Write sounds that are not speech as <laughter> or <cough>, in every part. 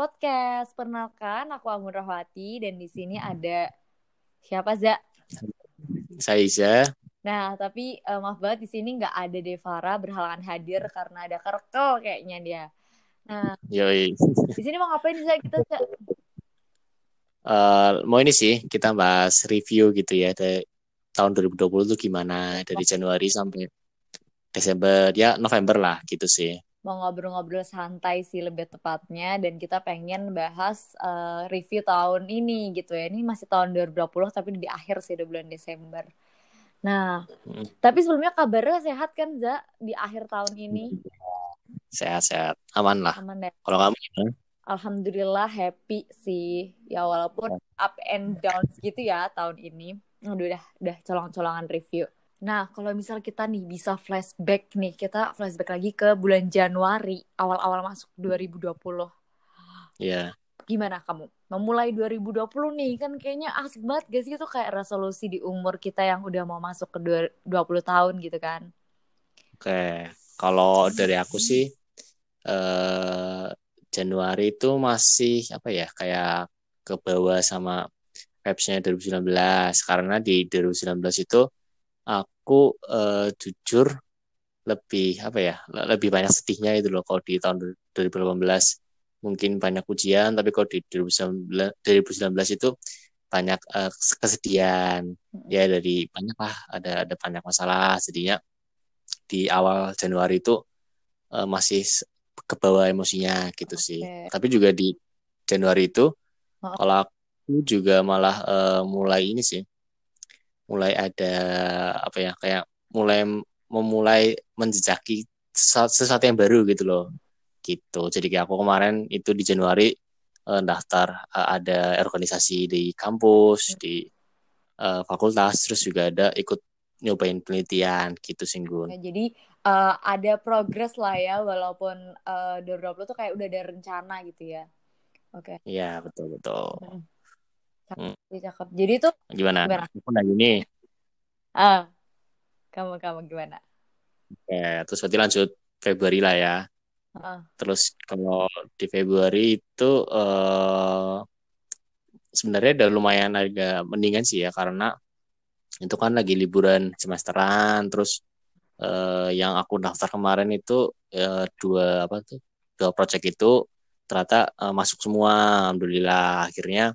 Podcast. Perkenalkan, aku Anggun Rahwati dan di sini ada siapa Za? Saya Iza. Nah, tapi uh, maaf banget di sini nggak ada Devara berhalangan hadir karena ada kerkel kayaknya dia. Nah, Yoi. di sini mau ngapain Za kita Za? Uh, mau ini sih kita bahas review gitu ya dari tahun 2020 tuh gimana dari Januari sampai Desember ya November lah gitu sih mau ngobrol-ngobrol santai sih lebih tepatnya dan kita pengen bahas uh, review tahun ini gitu ya. Ini masih tahun 2020 tapi di akhir sih di bulan Desember. Nah, hmm. tapi sebelumnya kabarnya sehat kan Za di akhir tahun ini? Sehat-sehat, aman lah. Aman deh. Kalau kamu gimana? Alhamdulillah happy sih. Ya walaupun up and down gitu ya tahun ini. Udah udah colong-colongan review. Nah, kalau misal kita nih bisa flashback nih, kita flashback lagi ke bulan Januari, awal-awal masuk 2020. Iya. Yeah. Gimana kamu? Memulai 2020 nih, kan kayaknya asik banget gak sih itu kayak resolusi di umur kita yang udah mau masuk ke 20 tahun gitu kan? Oke, okay. kalau dari aku sih, eh, Januari itu masih apa ya, kayak ke bawah sama vibes-nya 2019. Karena di 2019 itu aku uh, jujur lebih apa ya lebih banyak sedihnya itu loh kalau di tahun 2018 mungkin banyak ujian tapi kalau di 2019, 2019 itu banyak uh, kesedihan. Ya dari banyak lah ada ada banyak masalah. Jadinya di awal Januari itu uh, masih ke bawah emosinya gitu okay. sih tapi juga di Januari itu oh. kalau aku juga malah uh, mulai ini sih mulai ada apa ya kayak mulai memulai menjejaki sesuatu yang baru gitu loh. Gitu. Jadi kayak aku kemarin itu di Januari uh, daftar uh, ada organisasi di kampus di uh, fakultas terus juga ada ikut nyobain penelitian gitu singgung ya, jadi uh, ada progres lah ya walaupun uh, 2020 tuh kayak udah ada rencana gitu ya. Oke. Okay. iya betul betul. Hmm. Cakep, hmm. cakep. Jadi tuh gimana? Gimana? Aku nanya gini. Ah, kamu kamu gimana? Oke, terus berarti lanjut Februari lah ya. Uh. Terus kalau di Februari itu uh, sebenarnya udah lumayan agak mendingan sih ya karena itu kan lagi liburan semesteran terus uh, yang aku daftar kemarin itu uh, dua apa tuh dua project itu ternyata uh, masuk semua alhamdulillah akhirnya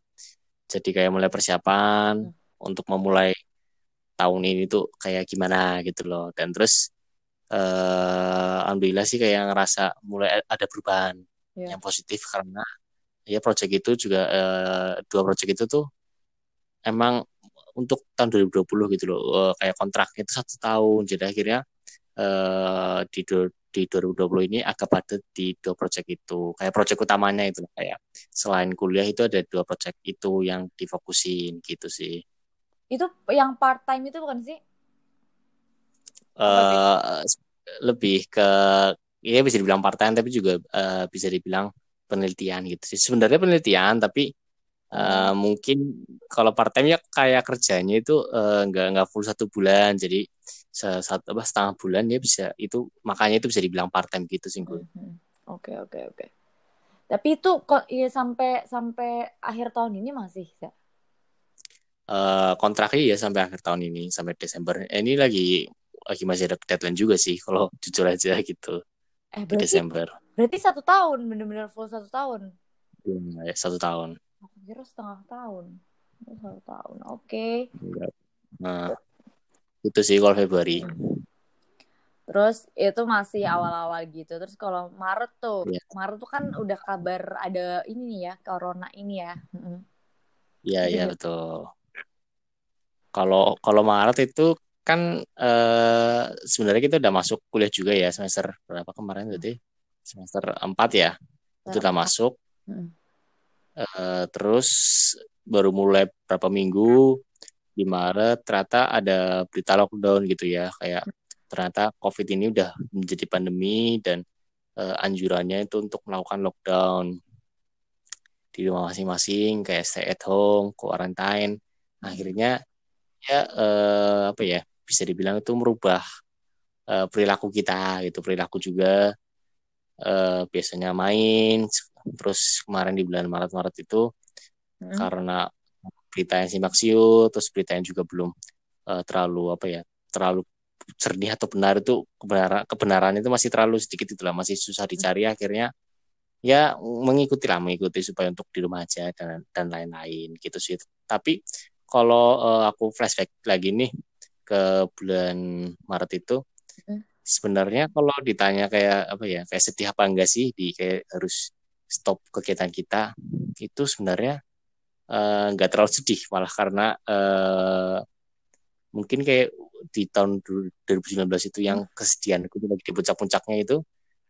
jadi kayak mulai persiapan hmm. untuk memulai tahun ini tuh kayak gimana gitu loh dan terus uh, alhamdulillah sih kayak ngerasa mulai ada perubahan yeah. yang positif karena ya project itu juga uh, dua project itu tuh emang untuk tahun 2020 gitu loh uh, kayak kontraknya itu satu tahun jadi akhirnya uh, di di 2020 ini agak padat di dua proyek itu. Kayak proyek utamanya itu kayak selain kuliah itu ada dua proyek itu yang difokusin gitu sih. Itu yang part time itu bukan sih? Uh, lebih ke ya bisa dibilang part time tapi juga uh, bisa dibilang penelitian gitu sih. Sebenarnya penelitian tapi uh, mungkin kalau part time ya kayak kerjanya itu uh, nggak nggak full satu bulan jadi satu apa setengah bulan ya bisa itu makanya itu bisa dibilang part time gitu sih gue. Oke oke oke. Tapi itu kok ya sampai sampai akhir tahun ini masih ya? Uh, kontraknya ya sampai akhir tahun ini sampai Desember. Eh, ini lagi lagi masih ada deadline juga sih kalau <laughs> jujur aja gitu. Eh, berarti, Desember. Berarti satu tahun bener-bener full satu tahun. Iya, ya, satu tahun. Aku kira setengah tahun. Satu tahun. Oke. Okay. Nah, itu sih kalau Februari. Terus itu masih awal-awal gitu. Terus kalau Maret tuh yeah. Maret tuh kan udah kabar ada ini nih ya corona ini ya. Iya iya betul. Kalau kalau Maret itu kan eh, sebenarnya kita udah masuk kuliah juga ya semester berapa kemarin tadi semester 4 ya itu udah masuk. Hmm. eh, terus baru mulai berapa minggu di Maret ternyata ada berita lockdown gitu ya kayak ternyata COVID ini udah menjadi pandemi dan uh, anjurannya itu untuk melakukan lockdown di rumah masing-masing kayak stay at home, quarantine. Akhirnya ya uh, apa ya bisa dibilang itu merubah uh, perilaku kita gitu perilaku juga uh, biasanya main terus kemarin di bulan Maret Maret itu Hmm. karena berita yang simak siur terus berita yang juga belum uh, terlalu apa ya terlalu jernih atau benar itu kebenaran kebenaran itu masih terlalu sedikit itulah masih susah dicari akhirnya ya mengikuti lah mengikuti supaya untuk di rumah aja dan dan lain-lain gitu sih tapi kalau uh, aku flashback lagi nih ke bulan Maret itu Hmm. sebenarnya kalau ditanya kayak apa ya kayak sedih apa enggak sih di kayak harus stop kegiatan kita itu sebenarnya eh, nggak terlalu sedih malah karena eh, mungkin kayak di tahun 2019 itu yang kesedihan aku lagi di puncak-puncaknya itu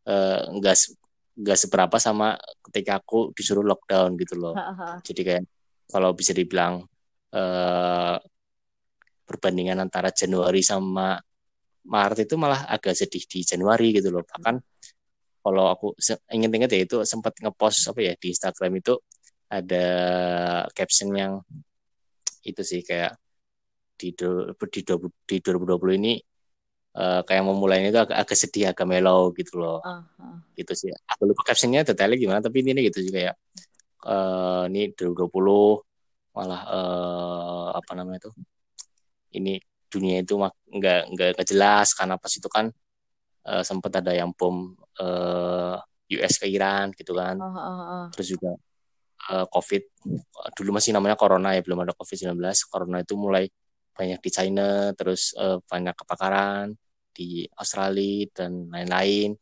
eh, nggak se- nggak seberapa sama ketika aku disuruh lockdown gitu loh Ha-ha. jadi kayak kalau bisa dibilang eh, perbandingan antara Januari sama Maret itu malah agak sedih di Januari gitu loh. Bahkan kalau aku inget-inget ya itu sempat ngepost apa ya di Instagram itu ada caption yang itu sih kayak di di, di 2020 ini eh, kayak memulainya itu agak, agak sedih agak mellow gitu loh Ah, ah. gitu sih. Aku lupa captionnya detailnya gimana tapi ini gitu juga ya. Eh ini 2020 malah eh, apa namanya itu? Ini dunia itu nggak nggak nggak jelas karena pas itu kan eh, sempat ada yang bom eh, US ke Iran gitu kan. Ah, ah. Terus juga eh, COVID dulu masih namanya corona ya belum ada COVID-19. Corona itu mulai banyak di China, terus eh, banyak kebakaran di Australia dan lain-lain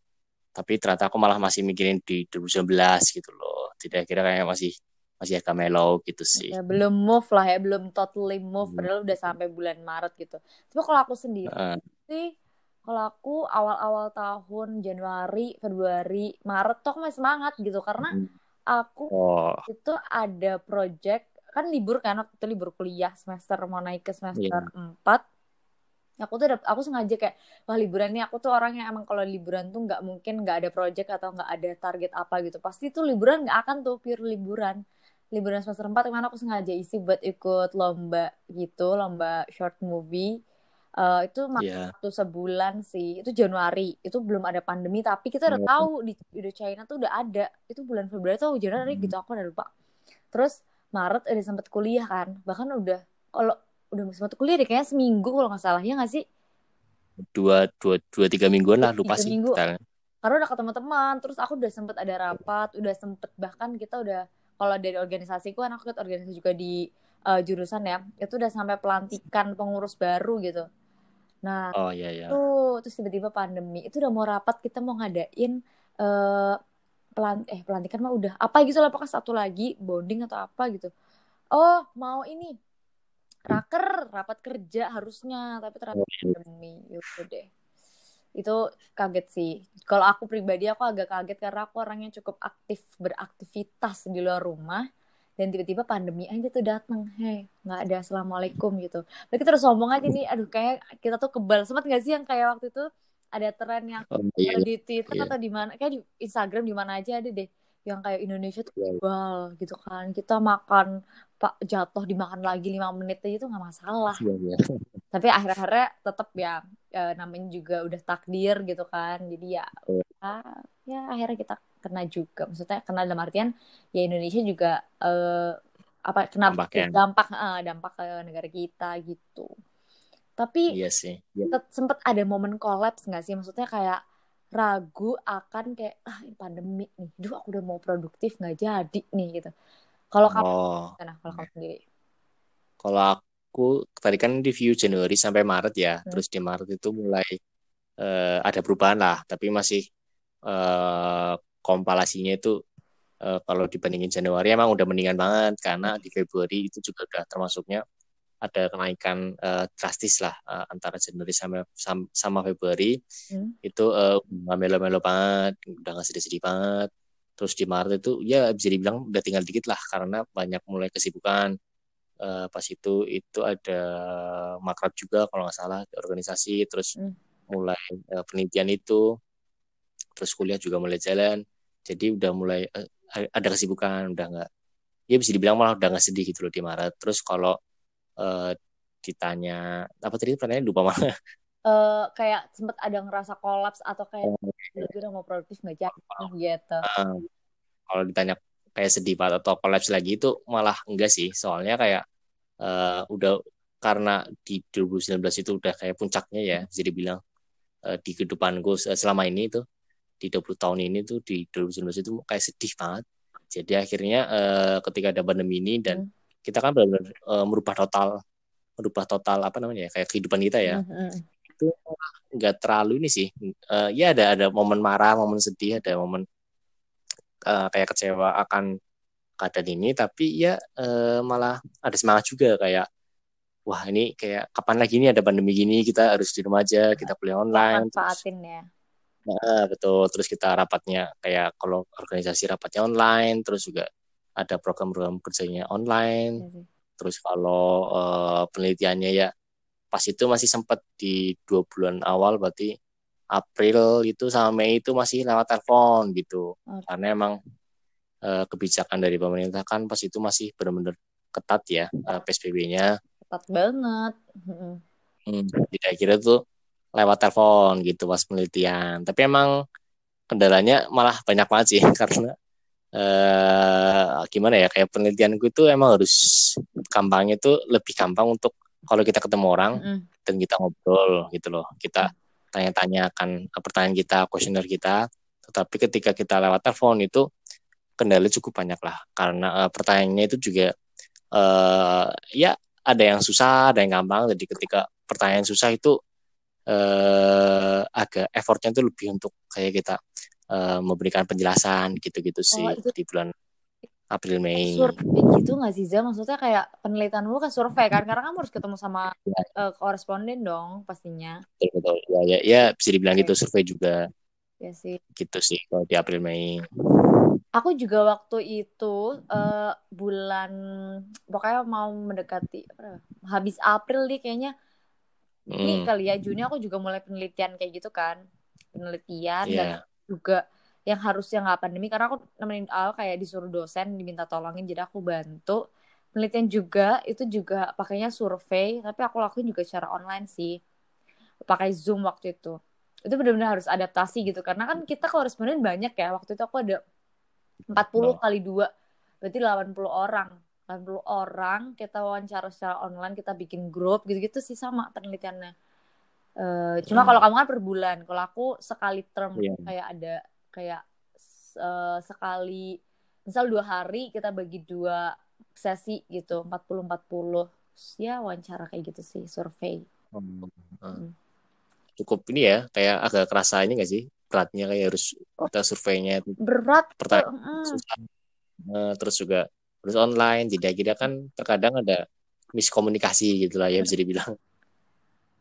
tapi ternyata aku malah masih mikirin di 2019 gitu loh tidak kira kayak masih masih agak mellow gitu sih Ya, belum move lah ya, belum totally move. Hmm. Padahal udah sampai bulan Maret gitu. Tapi kalau aku sendiri Heeh. sih, kalau aku awal-awal tahun Januari, Februari, Maret tuh aku masih semangat gitu. Karena aku oh itu ada project, kan libur kan, waktu itu libur kuliah semester, mau naik ke semester Iya. 4. Aku tuh, ada- aku sengaja kayak, wah liburan ini aku tuh orang yang emang kalau liburan tuh nggak mungkin nggak ada project atau nggak ada target apa gitu. Pasti tuh liburan nggak akan tuh pure liburan liburan semester 4 ke mana aku sengaja isi buat ikut lomba gitu, lomba short movie. Eh, itu Iya. waktu sebulan sih, itu Januari, itu belum ada pandemi, tapi kita udah Oh. tahu di udah China tuh udah ada. Itu bulan Februari tuh Januari Hmm. gitu, aku udah lupa. Terus Maret udah sempet kuliah kan, bahkan udah kalau udah sempet kuliah deh kayaknya seminggu kalau nggak salah ya nggak sih? dua dua dua tiga mingguan lah lupa tiga sih minggu. karena udah ketemu teman terus aku udah sempet ada rapat udah sempet bahkan kita udah kalau dari organisasiku kan aku ikut organisasi juga di eh, jurusan ya itu udah sampai pelantikan pengurus baru gitu nah oh iya iya. tuh terus tiba-tiba pandemi itu udah mau rapat kita mau ngadain eh pelan eh pelantikan mah udah apa gitu lah apakah satu lagi bonding atau apa gitu. Oh mau ini raker rapat kerja harusnya tapi ternyata Oh, iya. pandemi yaudah deh. Itu kaget sih. Kalau aku pribadi aku agak kaget karena aku orangnya cukup aktif beraktivitas di luar rumah dan tiba-tiba pandemi aja tuh datang hei nggak ada assalamualaikum gitu Lalu kita terus ngomong aja nih aduh kayak kita tuh kebal sempat nggak sih yang kayak waktu itu ada tren yang oh, iya, ada iya. di Twitter Iya. atau di mana kayak di Instagram di mana aja ada deh yang kayak Indonesia tuh Iya. kebal gitu kan kita makan pak jatuh dimakan lagi lima menit aja itu nggak masalah Iya, iya. <laughs> tapi akhir-akhirnya tetap ya eh, namanya juga udah takdir gitu kan jadi ya Oh. ah, ya akhirnya kita kena juga. Maksudnya kena dalam artian ya Indonesia juga eh, apa kena Dampaknya. dampak eh, dampak ke negara kita gitu. Tapi iya sih. Iya. sempet ada momen kolaps nggak sih? Maksudnya kayak ragu akan kayak ah ini pandemi nih. Duh aku udah mau produktif nggak jadi nih gitu. Kalau kamu oh. gimana? Kalau kamu sendiri? Kalau aku tadi kan review Januari sampai Maret ya. Hmm. terus di Maret itu mulai eh, ada perubahan lah. Tapi masih eh, kompilasinya itu eh, kalau dibandingin Januari emang udah mendingan banget karena di Februari itu juga udah termasuknya ada kenaikan eh, drastis lah eh, antara Januari sama sam- sama Februari. Hmm. itu nggak melo-melo banget udah nggak sedih-sedih banget. Terus di Maret itu ya bisa dibilang udah tinggal dikit lah karena banyak mulai kesibukan. Eh, pas itu itu ada makrab juga kalau nggak salah di organisasi terus Hmm. mulai eh, penelitian itu. Terus kuliah juga mulai jalan jadi udah mulai eh, ada kesibukan udah nggak ya bisa dibilang malah udah nggak sedih gitu loh di Maret. Terus kalau eh, ditanya apa tadi pertanyaannya? Lupa malah. <laughs> Eh, kayak sempet ada ngerasa kolaps atau kayak "Gila, gue udah mau produktif nggak jadi gitu. Ah, kalau ditanya kayak sedih banget atau kolaps lagi itu malah enggak sih. Soalnya kayak uh, udah karena di 2019 itu udah kayak puncaknya ya jadi bilang uh, di kehidupanku selama ini tuh di 20 tahun ini tuh di 2019 itu kayak sedih banget jadi akhirnya uh, ketika ada pandemi ini dan hmm. kita kan benar-benar uh, merubah total merubah total apa namanya ya kayak kehidupan kita ya hmm. hmm. itu nggak terlalu ini sih uh, ya ada ada momen marah momen sedih ada momen uh, kayak kecewa akan keadaan ini tapi ya uh, malah ada semangat juga kayak wah ini kayak kapan lagi ini ada pandemi gini kita harus di rumah aja kita kuliah online manfaatin ya nah betul. Terus kita rapatnya kayak kalau organisasi rapatnya online terus juga ada program-program kerjanya online. Ya, terus kalau uh, penelitiannya ya pas itu masih sempat di dua bulan awal berarti April itu sama Mei itu masih lewat telepon gitu. Okay. karena emang uh, kebijakan dari pemerintah kan pas itu masih benar-benar ketat ya uh, eh, PSBB-nya ketat banget. Hmm, tidak kira tuh lewat telepon gitu pas penelitian tapi emang kendalanya malah banyak banget sih <laughs> karena uh, gimana ya kayak penelitianku itu emang harus gampangnya itu lebih gampang untuk kalau kita ketemu orang mm. dan kita ngobrol gitu loh kita tanya-tanya akan pertanyaan kita, kuesioner kita. Tetapi ketika kita lewat telepon itu kendala cukup banyak lah karena uh, pertanyaannya itu juga uh, ya ada yang susah, ada yang gampang. Jadi ketika pertanyaan susah itu uh, agak effortnya itu lebih untuk kayak kita uh, memberikan penjelasan gitu-gitu sih oh, itu... di bulan April Mei. Survei gitu nggak sih Zah? Maksudnya kayak penelitian lu kan survei kan? Karena kamu harus ketemu sama ya. uh, koresponden dong pastinya. Betul betul. Ya ya, ya bisa dibilang okay. gitu survei juga. Ya sih. Gitu sih kalau di April Mei. Aku juga waktu itu uh, bulan pokoknya mau mendekati apa, habis April nih kayaknya. Hmm. Ini kali ya Juni aku juga mulai penelitian kayak gitu kan. Penelitian yeah. dan juga yang harusnya nggak pandemi karena aku nemenin Al kayak disuruh dosen diminta tolongin jadi aku bantu penelitian juga itu juga pakainya survei tapi aku lakuin juga secara online sih pakai zoom waktu itu itu benar-benar harus adaptasi gitu karena kan kita koresponden banyak ya waktu itu aku ada 40 oh. kali dua berarti 80 orang 80 orang kita wawancara secara online kita bikin grup gitu-gitu sih sama penelitiannya Uh, cuma hmm. kalau kamu kan per bulan, kalau aku sekali term yeah. kayak ada kayak uh, sekali misal dua hari kita bagi dua sesi gitu 40 40 ya wawancara kayak gitu sih survei hmm. hmm. cukup ini ya kayak agak kerasa ini gak sih beratnya kayak harus oh, kita surveinya berat pertanyaan uh, susah uh, terus juga terus online jadi akhirnya kan terkadang ada miskomunikasi gitu lah ya bisa dibilang.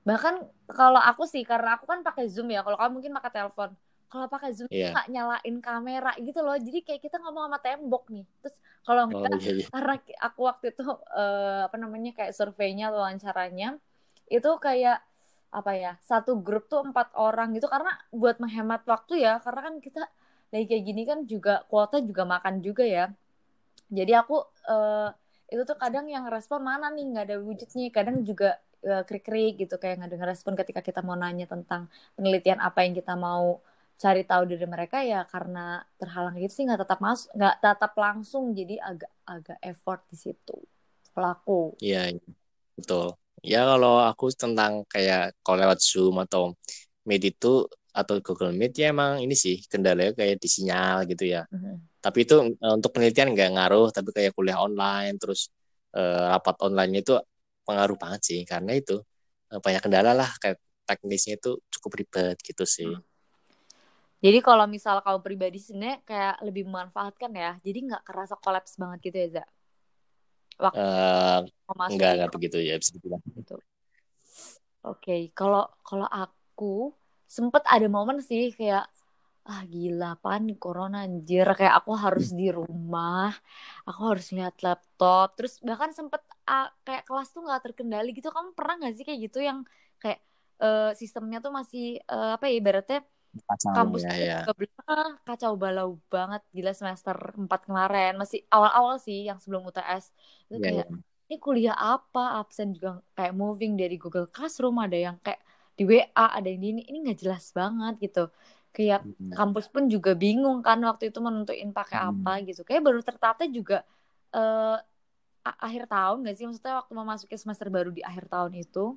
Bahkan kalau aku sih karena aku kan pakai zoom ya kalau kamu mungkin pakai telepon. Kalau pakai zoom yeah. nggak nyalain kamera gitu loh. Jadi kayak kita ngomong sama tembok nih. Terus kalau oh, iya, iya. karena aku waktu itu uh, apa namanya kayak surveinya atau wawancaranya itu kayak apa ya satu grup tuh empat orang gitu. Karena buat menghemat waktu ya karena kan kita lagi kayak gini kan juga kuota juga makan juga ya jadi aku uh, itu tuh kadang yang respon mana nih nggak ada wujudnya. Kadang juga uh, krik-krik gitu kayak nggak dengar respon ketika kita mau nanya tentang penelitian apa yang kita mau cari tahu dari mereka ya karena terhalang gitu sih nggak tetap masuk nggak tetap langsung. Jadi agak agak effort di situ pelaku. Iya, iya. Betul. Ya kalau aku tentang kayak kalau lewat zoom atau meet itu atau Google Meet ya emang ini sih kendalanya kayak di sinyal gitu ya. Mm-hmm. Tapi itu eh, untuk penelitian nggak ngaruh tapi kayak kuliah online terus uh, rapat online itu pengaruh banget sih karena itu uh, banyak kendala lah kayak teknisnya itu cukup ribet gitu sih mm. Jadi kalau misal kamu pribadi sebenarnya kayak lebih memanfaatkan ya. Jadi nggak kerasa kolaps banget gitu ya, Za? Waktu uh, enggak, enggak begitu ya bisa dibilang. Gitu. Oke, okay. kalau kalau aku sempet ada momen sih kayak ah gila pan corona anjir? Kayak aku harus di rumah aku harus lihat laptop. Terus bahkan sempet uh, kayak kelas tuh nggak terkendali gitu. Kamu pernah nggak sih kayak gitu yang kayak uh, sistemnya tuh masih uh, apa ya ibaratnya kacau, kampus ya, ya. Juga kacau balau banget gila semester 4 kemarin. Masih awal-awal sih yang sebelum UTS itu yeah, kayak yeah. ini kuliah apa? Absen juga kayak moving dari Google Classroom ada yang kayak di WA ada yang di ini. Ini nggak jelas banget gitu kayak Hmm. kampus pun juga bingung kan waktu itu menentuin pakai Hmm. apa gitu kayak baru tertata juga eh, a- akhir tahun gak sih maksudnya waktu memasuki semester baru di akhir tahun itu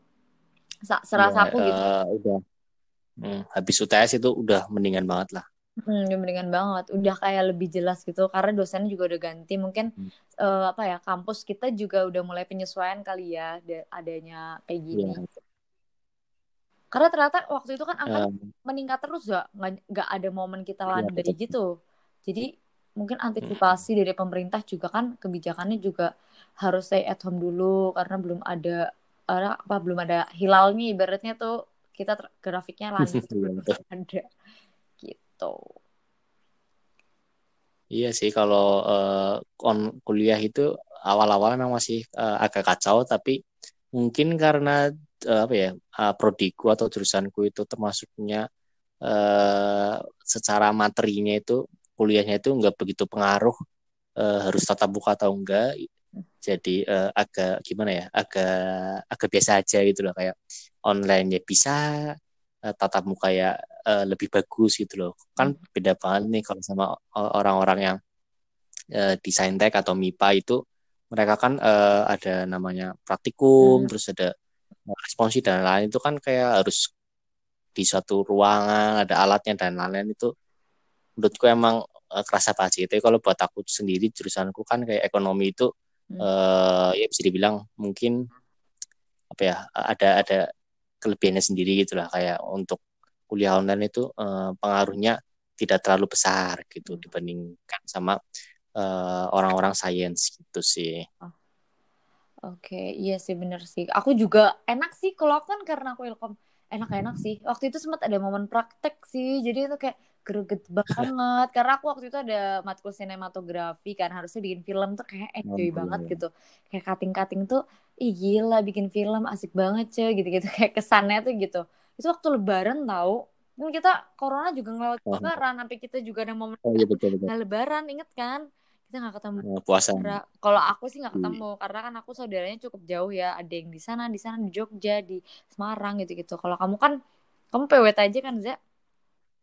Sa- serasa Ya, aku gitu eh, udah Hmm, habis UTS itu udah mendingan banget lah. Hmm, udah mendingan banget, udah kayak lebih jelas gitu karena dosennya juga udah ganti. Mungkin Hmm. eh, apa ya kampus kita juga udah mulai penyesuaian kali ya da- adanya kayak gini. Iya. Karena ternyata waktu itu kan angkanya Eh, meningkat terus ya, nggak nggak ada momen kita Iya, landai betul. gitu. Jadi mungkin antisipasi dari pemerintah juga kan kebijakannya juga harus stay at home dulu karena belum ada apa belum ada hilalnya ibaratnya tuh kita ter- grafiknya <laughs> itu Iya, <laughs> ada gitu. Iya sih kalau eh, on kuliah itu awal-awal memang masih eh, agak kacau tapi mungkin karena eh, apa ya eh, prodiku atau jurusanku itu termasuknya eh, secara materinya itu kuliahnya itu nggak begitu pengaruh harus tatap muka atau enggak. Jadi agak gimana ya agak agak biasa aja gitu loh kayak online ya bisa eh, tatap muka ya lebih bagus gitu loh. Kan beda banget nih kalau sama orang-orang yang desain tech atau MIPA itu mereka kan eh, ada namanya praktikum Hmm. terus ada responsi dan lain itu kan kayak harus di suatu ruangan ada alatnya dan lain-lain itu menurutku emang eh, kerasa banget sih tapi kalau buat aku sendiri jurusanku kan kayak ekonomi itu Hmm. eh ya bisa dibilang mungkin apa ya ada ada kelebihannya sendiri gitu lah kayak untuk kuliah online itu eh, pengaruhnya tidak terlalu besar gitu Hmm. dibandingkan sama orang-orang sains gitu sih. Oke, iya sih bener sih. Aku juga enak sih kalau aku kan karena aku ilkom enak-enak sih. Waktu itu sempat ada momen praktek sih, jadi itu kayak greget banget. Karena aku waktu itu ada matkul sinematografi kan, harusnya bikin film tuh kayak enjoy Oh, banget iya. gitu. Kayak cutting-cutting tuh, ih gila bikin film asik banget cuy gitu-gitu. <laughs> Kayak kesannya tuh gitu. Itu waktu lebaran tau. Kan kita corona juga ngelewat Oh. lebaran, sampai kita juga ada momen Oh iya betul betul. lebaran, inget kan? Kita nggak ketemu puasa. Kalau aku sih nggak Iya. ketemu karena kan aku saudaranya cukup jauh ya. Ada yang di sana, di sana di Jogja, di Semarang gitu-gitu. Kalau kamu kan kamu PWT aja kan, Za?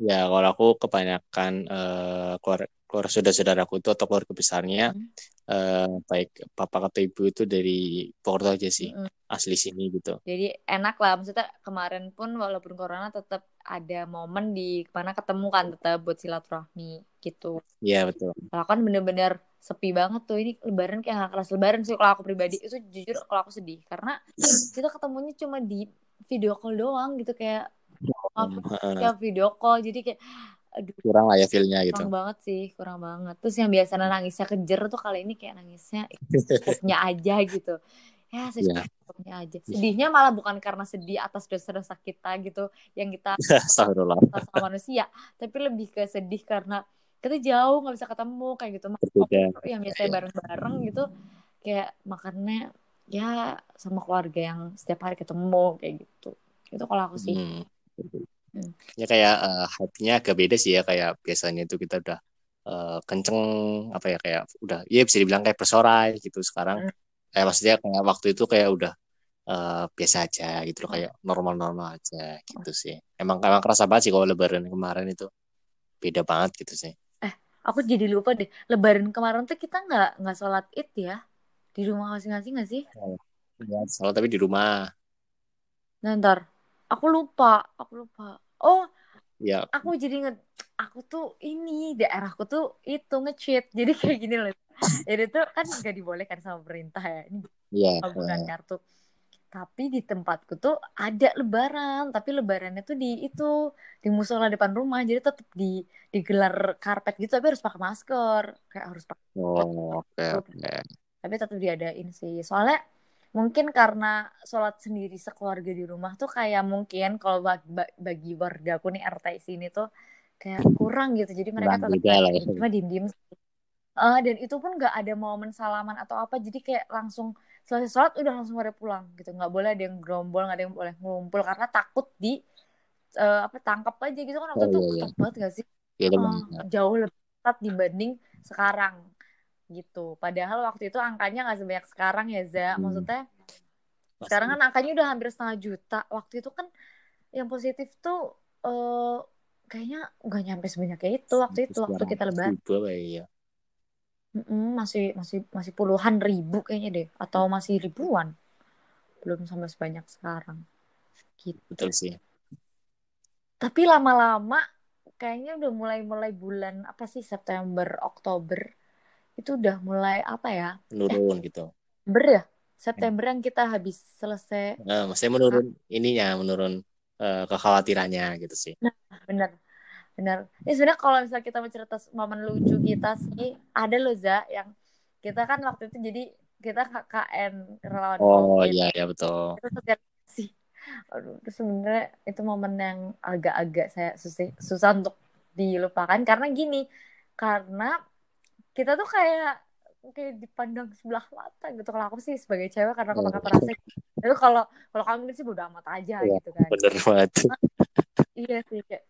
Ya kalau aku kebanyakan eh, keluarga, keluarga saudara-saudaraku itu atau keluarga besarnya Hmm. eh, baik papa atau ibu itu dari Purwokerto aja sih Mm-mm. asli sini gitu. Jadi enak lah. Maksudnya kemarin pun walaupun corona tetap ada momen di mana ketemu kan tetap buat silaturahmi gitu. Iya betul. Kalau kan bener-bener sepi banget tuh ini lebaran kayak gak kelas lebaran sih kalau aku pribadi itu jujur kalau aku sedih karena kita ketemunya cuma di video call doang gitu kayak ya video call jadi kayak aduh. Kurang lah ya feel-nya gitu. kurang banget sih kurang banget. Terus yang biasanya nangisnya kejer tuh kali ini kayak nangisnya secukupnya <laughs> aja gitu. Ya Iya. secukupnya aja. Sedihnya malah bukan karena sedih atas dosa-dosa kita gitu yang kita <laughs> sama manusia tapi lebih ke sedih karena kita jauh nggak bisa ketemu kayak gitu Berbeda. yang biasanya bareng-bareng gitu kayak makannya ya sama keluarga yang setiap hari ketemu kayak gitu. Itu kalau aku sih. Hmm. Hmm. Ya kayak eh, hype-nya agak beda sih ya kayak biasanya itu kita udah eh, kenceng apa ya kayak udah ya bisa dibilang kayak bersorai gitu sekarang Hmm. kayak maksudnya kayak waktu itu kayak udah eh, biasa aja gitu loh Hmm. kayak normal-normal aja gitu sih. Emang emang kerasa banget sih kalau lebaran kemarin itu beda banget gitu sih. aku jadi lupa deh lebaran kemarin tuh kita nggak nggak sholat id ya di rumah masing-masing nggak sih Ya, salah tapi di rumah nah, ntar aku lupa aku lupa. Oh ya. aku jadi nge aku tuh ini daerahku tuh itu nge-cheat. <laughs> Jadi kayak gini loh. Jadi tuh kan nggak dibolehkan sama pemerintah ya. Ini ya penggunaan kartu. Tapi di tempatku tuh ada lebaran. Tapi lebarannya tuh di itu di musola depan rumah. Jadi tetap di digelar karpet gitu tapi harus pakai masker. Kayak harus pakai oh oke oke. Tapi tetap diadain sih. Soalnya mungkin karena sholat sendiri sekeluarga di rumah tuh kayak mungkin kalau bagi, bagi wargaku nih RT sini tuh kayak kurang gitu. Jadi mereka tetap ya. cuma diem diem Eh, dan itu pun nggak ada momen salaman atau apa. Jadi kayak langsung selesai sholat udah langsung pada pulang gitu. Nggak boleh ada yang gerombol nggak ada yang boleh ngumpul. Karena takut di eh, apa tangkap aja gitu kan. Waktu Oh, itu iya, iya. banget gak sih? Ya memang jauh lebih ketat dibanding sekarang gitu. Padahal waktu itu angkanya nggak sebanyak sekarang ya Za. Hmm. maksudnya sekarang kan angkanya udah hampir setengah juta. Waktu itu kan yang positif tuh eh kayaknya nggak nyampe sebanyak itu waktu itu waktu kita lebaran. ya. Mm-mm, masih masih masih puluhan ribu kayaknya deh. Atau masih ribuan. Belum sampai sebanyak sekarang. Gitu. Betul sih. Tapi lama-lama kayaknya udah mulai-mulai bulan apa sih September Oktober itu udah mulai apa ya menurun gitu. Ber ya? September yang kita habis selesai. Nah, maksudnya menurun ininya menurun eh, kekhawatirannya gitu sih. Nah bener bener ini sebenarnya kalau misalnya kita mencerita momen lucu kita sih ada loh Za yang kita kan waktu itu jadi kita KKN relawan oh COVID iya iya betul. Itu sosialisasi Aduh, itu sebenarnya itu momen yang agak-agak saya susah, susah untuk dilupakan. Karena gini karena kita tuh kayak kayak dipandang sebelah mata gitu. Kalau aku sih sebagai cewek karena aku pakai perasaan itu kalau kalau kamu sih bodo amat aja Iya, gitu kan. bener banget. Iya sih kayak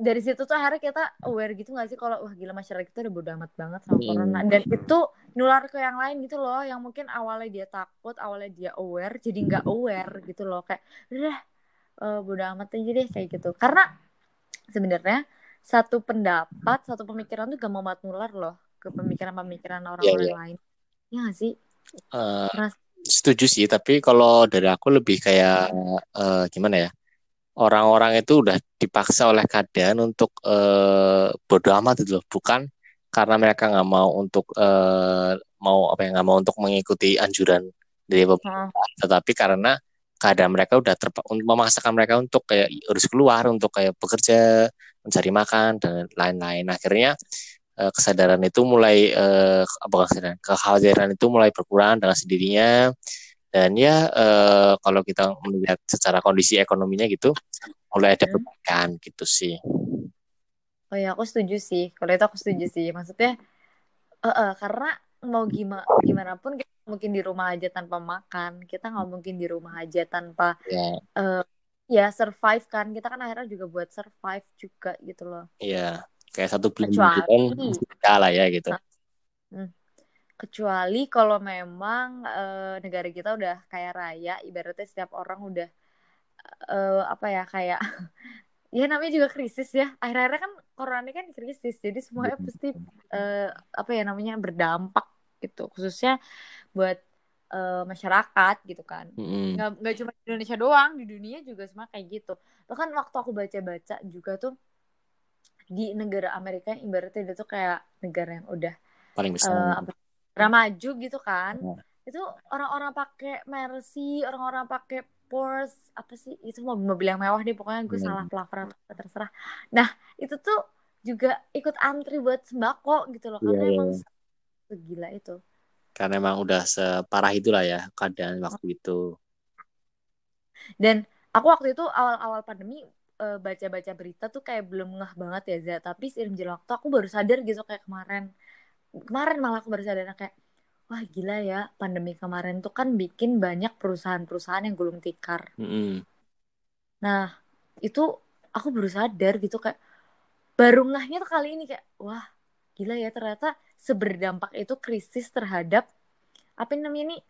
dari situ tuh akhirnya kita aware gitu gak sih kalau wah gila masyarakat kita udah bodo amat banget sama Hmm. corona. Dan itu nular ke yang lain gitu loh yang mungkin awalnya dia takut awalnya dia aware jadi nggak aware gitu loh. Kayak udah eh, bodo amat aja deh kayak gitu. Karena sebenarnya satu pendapat satu pemikiran tuh gak mau banget nular loh ke pemikiran-pemikiran orang-orang iya. lain. Ya gak sih? Ras- setuju sih tapi kalau dari aku lebih kayak eh, gimana ya orang-orang itu udah dipaksa oleh keadaan untuk eh, bodo amat itu loh. Bukan karena mereka nggak mau untuk eh, mau apa ya nggak mau untuk mengikuti anjuran dari pemerintah tetapi karena keadaan mereka udah terpa untuk memaksakan mereka untuk kayak harus keluar untuk kayak bekerja mencari makan dan lain-lain. Akhirnya eh, kesadaran itu mulai eh, apa kesadaran kekhawatiran itu mulai berkurang dengan sendirinya dan ya eh, kalau kita melihat secara kondisi ekonominya gitu mulai ada Hmm. perbaikan gitu sih Oh ya, aku setuju sih. Kalau itu aku setuju sih. Maksudnya, eh eh, karena mau gimana gimana pun kita mungkin di rumah aja tanpa makan. Kita nggak mungkin di rumah aja tanpa ya eh ya survive kan. Kita kan akhirnya juga buat survive juga gitu loh. ya kayak satu bulan Kecuali- gitu kan ya gitu Kecuali kalau memang eh, negara kita udah kaya raya, ibaratnya setiap orang udah eh, apa ya kayak <laughs> ya namanya juga krisis ya. Akhir-akhirnya kan corona kan krisis, jadi semuanya pasti eh, apa ya namanya berdampak gitu, khususnya buat eh, masyarakat gitu kan. Mm-mm. Nggak, nggak cuma di Indonesia doang, di dunia juga semua kayak gitu. Bahkan waktu aku baca-baca juga tuh di negara Amerika yang ibaratnya dia tuh kayak negara yang udah paling besar eh, apa negara maju gitu kan Ya. itu orang-orang pakai Mercy orang-orang pakai Porsche apa sih itu mobil-mobil yang mewah deh pokoknya gue Hmm. salah pelafalan terserah nah itu tuh juga ikut antri buat sembako gitu loh karena Iya, iya, emang iya. segila itu karena emang udah separah itulah ya keadaan waktu itu dan aku waktu itu awal-awal pandemi eh, baca-baca berita tuh kayak belum ngeh banget ya Za tapi seiring berjalan waktu aku baru sadar gitu kayak kemarin kemarin malah aku baru sadar kayak wah gila ya pandemi kemarin tuh kan bikin banyak perusahaan-perusahaan yang gulung tikar Mm-mm. nah itu aku baru sadar gitu kayak baru ngahnya tuh kali ini kayak wah gila ya ternyata seberdampak itu krisis terhadap apa namanya nih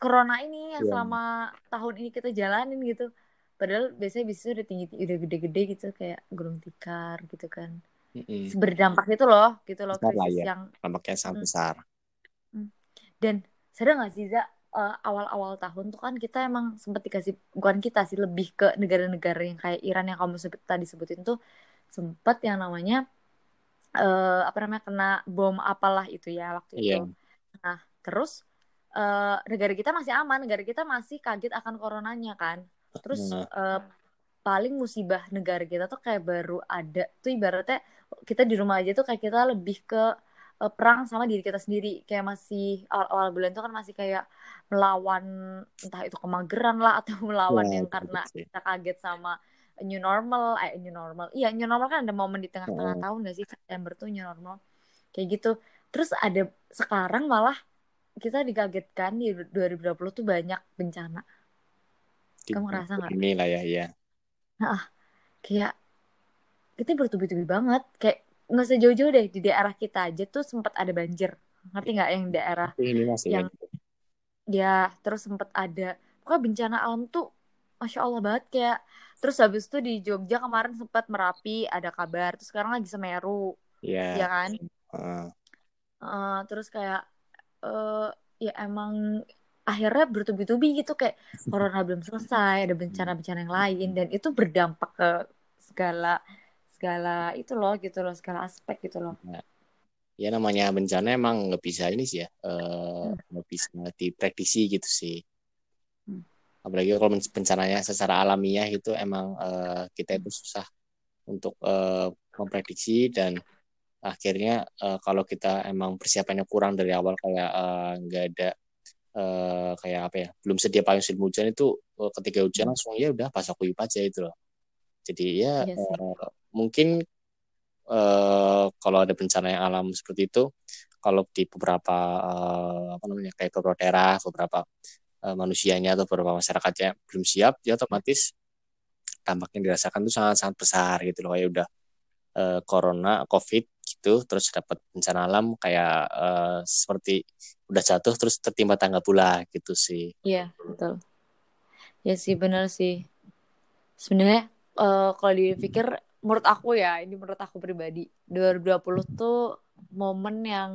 corona ini yang Iya. selama tahun ini kita jalanin gitu padahal biasanya bisnis udah tinggi udah gede-gede gitu kayak gulung tikar gitu kan Mm-mm. seberdampak itu loh gitu loh Besar krisis ya. yang dampaknya sangat Hmm. besar dan sadar gak sih Za eh, awal-awal tahun tuh kan kita emang sempat dikasih bukan kita sih lebih ke negara-negara yang kayak Iran yang kamu sebut tadi sebutin tuh sempat yang namanya eh apa namanya kena bom apalah itu ya waktu Iya. itu. Nah terus eh negara kita masih aman, negara kita masih kaget akan coronanya kan. Terus Nah. eh, paling musibah negara kita tuh kayak baru ada. Tuh ibaratnya kita di rumah aja tuh kayak kita lebih ke eh, perang sama diri kita sendiri. Kayak masih awal-awal bulan tuh kan masih kayak melawan entah itu kemageran lah atau <laughs> melawan Iya, yang karena sih. kita kaget sama new normal eh new normal. Iya new normal kan ada momen di tengah-tengah Mm. tahun gak sih? September tuh new normal. Kayak gitu. Terus ada sekarang malah kita dikagetkan di 2020 tuh banyak bencana Kamu ngerasa nggak? ini lah ya ya kayak kita bertubi-tubi banget. Kayak nggak usah jauh-jauh deh di daerah kita aja tuh sempat ada banjir. Ngerti nggak yang daerah ini masih Yang- ya terus sempat ada. Pokoknya bencana alam tuh masya allah banget kayak terus habis itu di Jogja kemarin sempat Merapi ada kabar. Terus sekarang lagi Semeru Iya. ya kan? Heeh. Eh, terus kayak eh ya emang akhirnya bertubi-tubi gitu kayak <laughs> corona belum selesai ada bencana-bencana yang lain dan itu berdampak ke segala segala itu loh gitu loh segala aspek gitu loh ya namanya bencana emang nggak bisa ini sih ya eh, Hmm. nggak bisa diprediksi gitu sih Hmm. apalagi kalau bencananya secara alamiah itu emang eh, kita itu susah untuk eh, memprediksi dan akhirnya eh, kalau kita emang persiapannya kurang dari awal kayak nggak ada eh, kayak apa ya belum sedia payung sebelum hujan itu eh, ketika hujan Hmm. langsung ya udah pasang kuyup aja itu loh jadi ya Iya sih. eh, mungkin eh, kalau ada bencana yang alam seperti itu, kalau di beberapa eh, apa namanya kayak beberapa daerah, beberapa eh, manusianya atau beberapa masyarakatnya belum siap, ya otomatis dampak yang dirasakan itu sangat sangat besar gitu loh kayak udah eh, corona, covid gitu, terus dapat bencana alam kayak eh, seperti udah jatuh terus tertimpa tangga pula gitu sih. Iya, betul. Ya sih, bener sih. Sebenarnya eh, kalau dipikir, menurut aku ya, ini menurut aku pribadi, 2020 tuh momen yang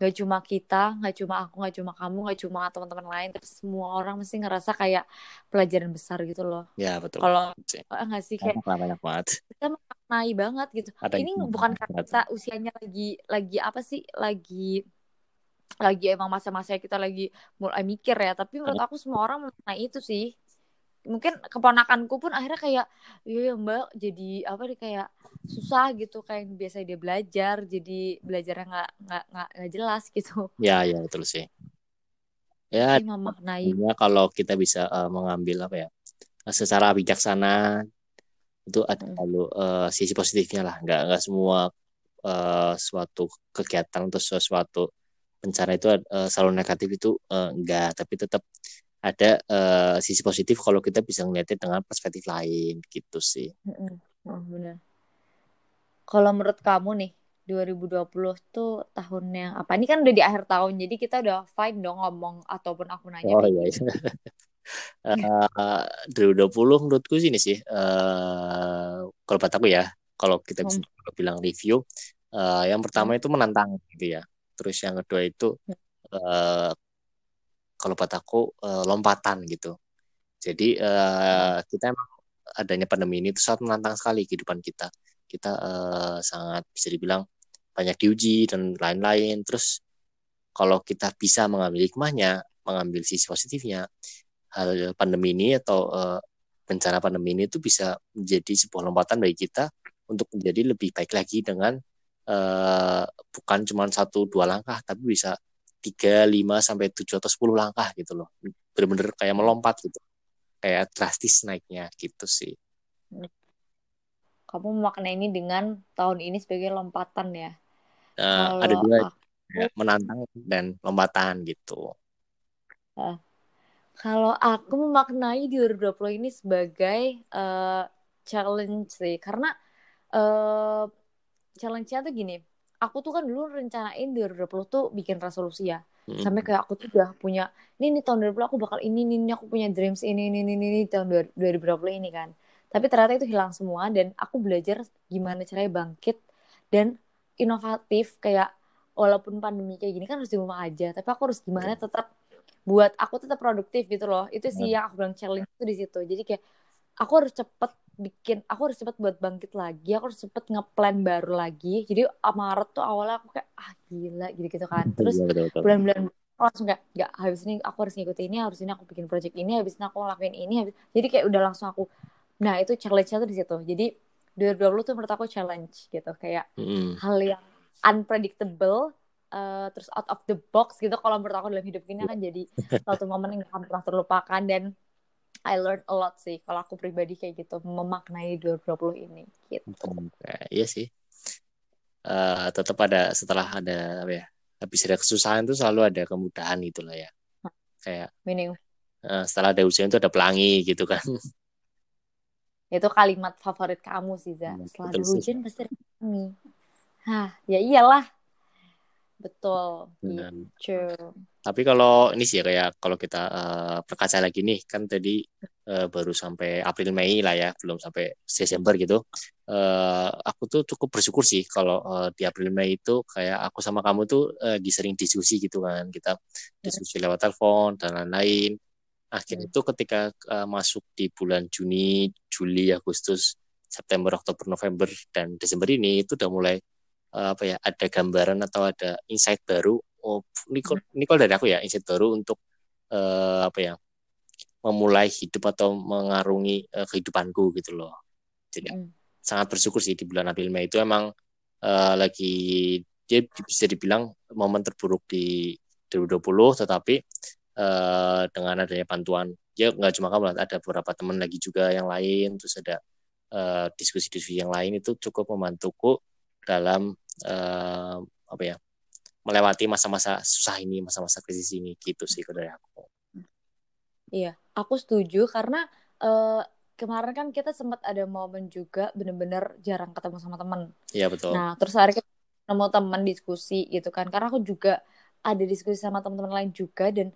gak cuma kita, gak cuma aku, gak cuma kamu, gak cuma teman-teman lain, tapi semua orang mesti ngerasa kayak pelajaran besar gitu loh. Ya betul. Kalau eh, nggak sih kayak Banyak, banyak banget. kita memaknai banget gitu. Ada Ini bukan karena kita usianya lagi lagi apa sih? Lagi lagi emang masa-masa kita lagi mulai mikir ya, tapi menurut aku semua orang memaknai itu sih. Mungkin keponakanku pun akhirnya kayak iya ya Mbak jadi apa nih kayak susah gitu kayak yang biasa dia belajar jadi belajarnya nggak nggak nggak nggak jelas <laughs> gitu. Ya ya betul sih. Ya memaknai. Kalau kita bisa eh, mengambil apa ya secara bijaksana itu ada Hmm. lalu eh, sisi positifnya lah nggak nggak semua eh, suatu kegiatan atau sesuatu bencana itu eh, selalu negatif itu eh, enggak tapi tetap ada eh, sisi positif kalau kita bisa melihatnya dengan perspektif lain gitu sih. Oh, benar. Kalau menurut kamu nih 2020 tuh tahun yang apa? Ini kan udah di akhir tahun, jadi kita udah fine dong ngomong ataupun aku nanya oh iya gitu. iya <laughs> Eh, 2020 menurutku sih ini sih eh kalau buat aku ya kalau kita bisa Hmm. bilang review eh, yang pertama itu menantang gitu ya terus yang kedua itu eh, kalau buat aku eh, lompatan gitu. Jadi eh, kita emang adanya pandemi ini itu sangat menantang sekali kehidupan kita. Kita eh, sangat bisa dibilang banyak diuji dan lain-lain. Terus kalau kita bisa mengambil hikmahnya mengambil sisi positifnya hal pandemi ini atau eh, bencana pandemi ini itu bisa menjadi sebuah lompatan bagi kita untuk menjadi lebih baik lagi dengan eh, bukan cuma satu dua langkah tapi bisa tiga lima sampai tujuh atau sepuluh langkah gitu loh. Bener-bener kayak melompat gitu. Kayak drastis naiknya gitu sih. Kamu memaknai ini dengan tahun ini sebagai lompatan ya. Eh, Kalau ada dua aku, ya, menantang dan lompatan gitu. Kalau aku memaknai 2020 ini sebagai eh, challenge sih, karena eh challenge-nya tuh gini. Aku tuh kan dulu rencanain 2020 tuh bikin resolusi ya. Mm. Sampai kayak aku tuh udah punya, ini nih tahun 2020 aku bakal ini, ini, ini aku punya dreams ini, ini, ini, ini, ini tahun 2020 ini kan. Tapi ternyata itu hilang semua dan aku belajar gimana caranya bangkit dan inovatif kayak walaupun pandemi kayak gini kan harus di rumah aja, tapi aku harus gimana tetap buat aku tetap produktif gitu loh. Itu sih yang aku bilang challenge itu di situ. Jadi kayak aku harus cepet bikin, aku harus cepet buat bangkit lagi, aku harus cepet ngeplan baru lagi. Jadi Maret tuh awalnya aku kayak ah gila gitu-gitu kan. Terus Iya, bulan-bulan langsung kayak nggak habis ini aku harus ngikutin ini habis ini aku bikin project ini habis ini aku ngelakuin ini habis jadi kayak udah langsung aku nah itu challenge-nya tuh di situ jadi 2020 tuh menurut aku challenge gitu kayak Mm. hal yang unpredictable eh, terus out of the box gitu kalau menurut aku dalam hidup ini akan jadi <laughs> suatu momen yang gak akan pernah terlupakan dan I learned a lot sih kalau aku pribadi kayak gitu memaknai 2020 ini gitu. Nah, iya sih. Eh, tetap ada setelah ada apa ya habis ada kesusahan itu selalu ada kemudahan itulah ya. Kayak meaning? eh, setelah ada ujian itu ada pelangi gitu kan. <laughs> Itu kalimat favorit kamu sih Za Iya, setelah ada hujan pasti ada pelangi. Hah ya iyalah. Betul. Benar. gitu tapi kalau ini sih ya, kayak kalau kita eh, berkaca lagi nih kan tadi uh, baru sampai April Mei lah ya belum sampai Desember gitu. Uh, aku tuh cukup bersyukur sih kalau uh, di April Mei itu kayak aku sama kamu tuh uh, sering diskusi gitu kan. Kita diskusi lewat telepon dan lain-lain. Akhirnya itu ketika uh, masuk di bulan Juni Juli Agustus September Oktober November dan Desember ini itu udah mulai uh, apa ya ada gambaran atau ada insight baru oh Nicole Nicole dari aku ya insight baru untuk uh, apa ya memulai hidup atau mengarungi uh, kehidupanku gitu loh jadi mm. sangat bersyukur sih di bulan April Mei itu emang uh, lagi dia bisa dibilang momen terburuk di 2020 tetapi uh, dengan adanya bantuan ya nggak cuma kamu ada beberapa teman lagi juga yang lain terus ada diskusi-diskusi uh, yang lain itu cukup membantuku dalam uh, apa ya melewati masa-masa susah ini masa-masa krisis ini gitu sih dari aku Iya, aku setuju karena uh, kemarin kan kita sempat ada momen juga bener-bener jarang ketemu sama temen. Iya betul. Nah terus hari kita nemu teman diskusi gitu kan, karena aku juga ada diskusi sama teman-teman lain juga dan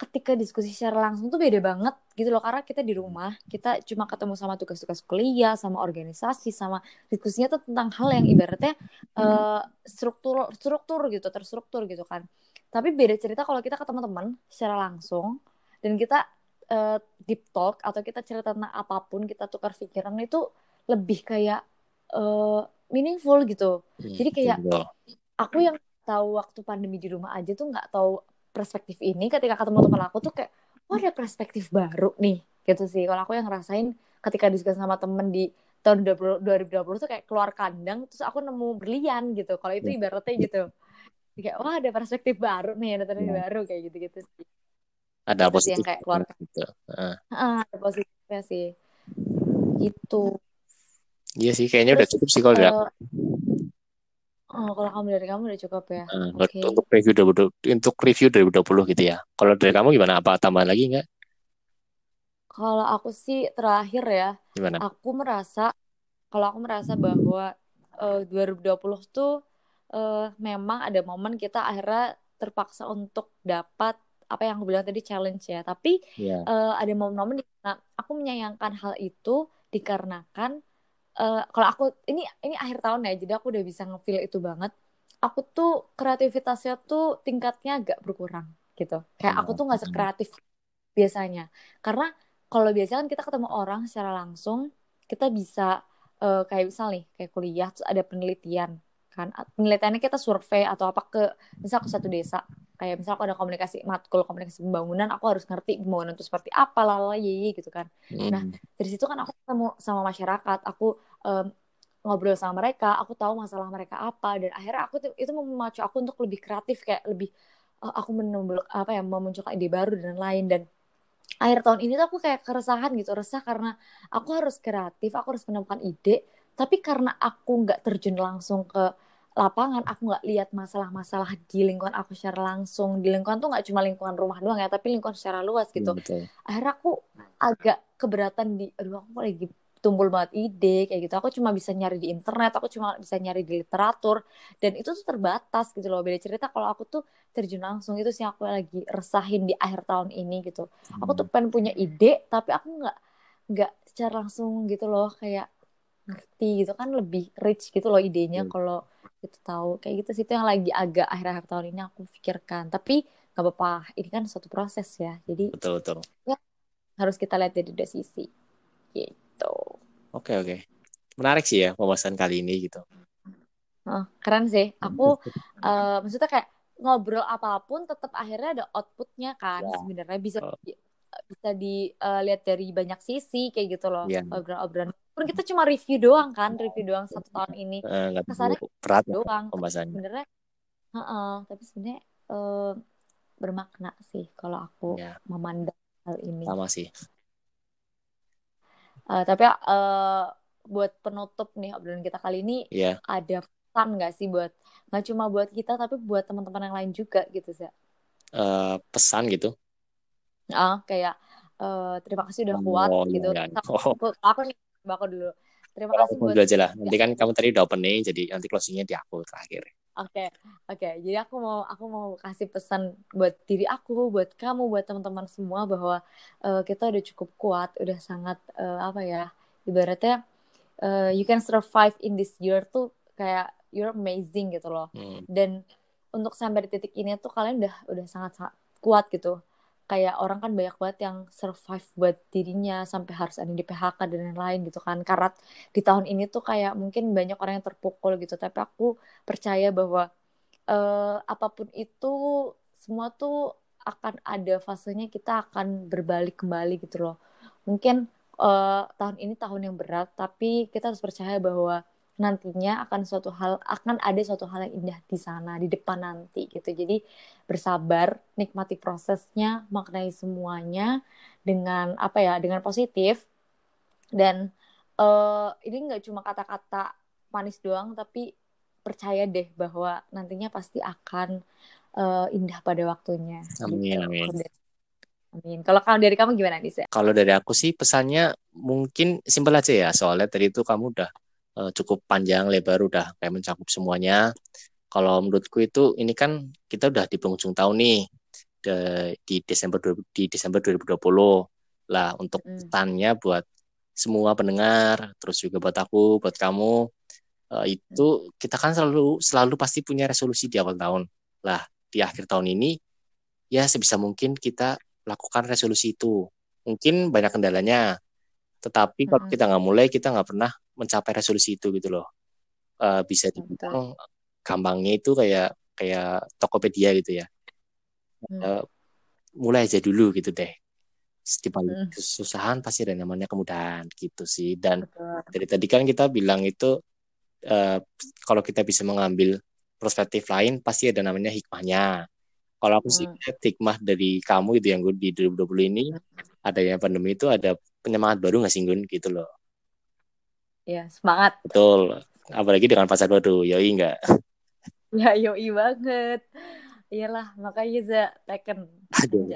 ketika diskusi secara langsung tuh beda banget gitu loh. Karena kita di rumah kita cuma ketemu sama tugas-tugas kuliah sama organisasi sama diskusinya tuh tentang hal yang ibaratnya uh, struktur struktur gitu terstruktur gitu kan. Tapi beda cerita kalau kita ketemu teman secara langsung dan kita uh, deep talk atau kita cerita tentang apa pun kita tukar pikiran itu lebih kayak uh, meaningful gitu. Hmm, jadi kayak aku yang tahu waktu pandemi di rumah aja tuh nggak tahu perspektif ini ketika ketemu teman aku tuh kayak oh ada perspektif baru nih gitu sih kalau aku yang ngerasain ketika diskusi sama temen di tahun 20, 2020 tuh kayak keluar kandang terus aku nemu berlian gitu kalau itu hmm. ibaratnya gitu kayak wah ada perspektif baru nih ada perspektif hmm. baru kayak gitu-gitu sih ada itu positif yang kayak keluar gitu. Uh. Uh, ada positifnya sih gitu iya sih kayaknya Terus, udah cukup sih kalau uh, Oh, kalau kamu dari kamu udah cukup ya. Uh, okay. Untuk review 2020, untuk review 2020 gitu ya. Kalau dari kamu gimana? Apa tambahan lagi nggak? Kalau aku sih terakhir ya, gimana? aku merasa kalau aku merasa bahwa uh, 2020 tuh uh, memang ada momen kita akhirnya terpaksa untuk dapat apa yang aku bilang tadi challenge ya tapi yeah. Iya. uh, ada momen-momen di mana aku menyayangkan hal itu dikarenakan uh, kalau aku ini ini akhir tahun ya jadi aku udah bisa ngefeel itu banget. Aku tuh kreativitasnya tuh tingkatnya agak berkurang gitu. Kayak aku tuh nggak sekreatif biasanya. Karena kalau biasanya kan kita ketemu orang secara langsung kita bisa uh, kayak misal nih kayak kuliah terus ada penelitian kan? Penelitiannya kita survei atau apa ke misal ke satu desa kayak misal aku ada komunikasi matkul komunikasi pembangunan aku harus ngerti pembangunan itu seperti apa lala ye gitu kan hmm. nah dari situ kan aku ketemu sama masyarakat aku um, ngobrol sama mereka aku tahu masalah mereka apa dan akhirnya aku itu memacu aku untuk lebih kreatif kayak lebih uh, aku menemukan apa ya memunculkan ide baru dan lain dan akhir tahun ini tuh aku kayak keresahan gitu resah karena aku harus kreatif aku harus menemukan ide tapi karena aku nggak terjun langsung ke lapangan aku nggak lihat masalah-masalah di lingkungan aku secara langsung di lingkungan tuh nggak cuma lingkungan rumah doang ya tapi lingkungan secara luas gitu Betul. akhirnya aku agak keberatan di aduh aku lagi tumpul banget ide kayak gitu aku cuma bisa nyari di internet aku cuma bisa nyari di literatur dan itu tuh terbatas gitu loh beda cerita kalau aku tuh terjun langsung itu sih aku lagi resahin di akhir tahun ini gitu hmm. aku tuh hmm. pengen punya ide tapi aku nggak nggak secara langsung gitu loh kayak ngerti gitu kan lebih rich gitu loh idenya hmm. kalau gitu tahu. Kayak gitu sih itu yang lagi agak akhir-akhir tahun ini aku pikirkan. Tapi nggak apa-apa ini kan suatu proses ya. Jadi betul betul. ya harus kita lihat dari dua sisi. Gitu. Oke oke. Menarik sih ya pembahasan kali ini gitu. Oh, keren sih. Aku uh, maksudnya kayak ngobrol apa pun tetap akhirnya ada outputnya kan ya. sebenarnya. Bisa oh. bisa dilihat uh, dari banyak sisi kayak gitu loh. Ya. obrolan-obrolan pun kita cuma review doang kan review doang satu tahun ini uh, kesannya berat ya doang pembahasannya sebenarnya uh -uh, tapi sebenarnya uh, bermakna sih kalau aku yeah. memandang hal ini sama sih uh, tapi uh, buat penutup nih obrolan kita kali ini yeah. ada pesan nggak sih buat nggak cuma buat kita tapi buat teman-teman yang lain juga gitu sih uh, pesan gitu ah uh, kayak uh, terima kasih udah oh, kuat gitu ya. oh. aku nih aku dulu. Terima kasih buat aja lah. Nanti kan kamu tadi udah opening, jadi nanti closingnya di aku terakhir. Oke, oke. Jadi aku mau aku mau kasih pesan buat diri aku, buat kamu, buat teman-teman semua bahwa uh, kita udah cukup kuat, udah sangat uh, apa ya? Ibaratnya uh, you can survive in this year tuh kayak you're amazing gitu loh. Hmm. Dan untuk sampai di titik ini tuh kalian udah udah sangat sangat kuat gitu kayak orang kan banyak banget yang survive buat dirinya sampai harus ada di PHK dan lain-lain gitu kan. Karena di tahun ini tuh kayak mungkin banyak orang yang terpukul gitu. Tapi aku percaya bahwa uh, apa pun itu semua tuh akan ada fasenya kita akan berbalik kembali gitu loh. Mungkin uh, tahun ini tahun yang berat tapi kita harus percaya bahwa nantinya akan suatu hal akan ada suatu hal yang indah di sana di depan nanti gitu jadi bersabar nikmati prosesnya maknai semuanya dengan apa ya dengan positif dan uh, ini nggak cuma kata-kata manis doang tapi percaya deh bahwa nantinya pasti akan uh, indah pada waktunya amin gitu. amin Amin. Kalau kalau dari kamu gimana nih? Kalau dari aku sih pesannya mungkin simpel aja ya. Soalnya tadi itu kamu udah uh, cukup panjang lebar udah kayak mencakup semuanya. Kalau menurutku itu ini kan kita udah di penghujung tahun nih de, di Desember di Desember 2020 lah untuk hmm. buat semua pendengar terus juga buat aku buat kamu uh, itu kita kan selalu selalu pasti punya resolusi di awal tahun lah di akhir tahun ini ya sebisa mungkin kita lakukan resolusi itu mungkin banyak kendalanya tetapi kalau hmm. kita nggak mulai kita nggak pernah mencapai resolusi itu gitu loh uh, bisa dibilang gampangnya itu kayak kayak Tokopedia gitu ya hmm. uh, mulai aja dulu gitu deh di balik hmm. kesusahan pasti ada namanya kemudahan gitu sih dan Betul. dari tadi kan kita bilang itu uh, kalau kita bisa mengambil perspektif lain pasti ada namanya hikmahnya kalau aku sih hmm. hikmah dari kamu itu yang di 2020 ini hmm. adanya pandemi itu ada penyemangat baru nggak sih Gun gitu loh Ya, semangat. Betul. Apalagi dengan pasar baru, yoi enggak? Ya, yoi banget. Iyalah, makanya saya Tekken. Aduh.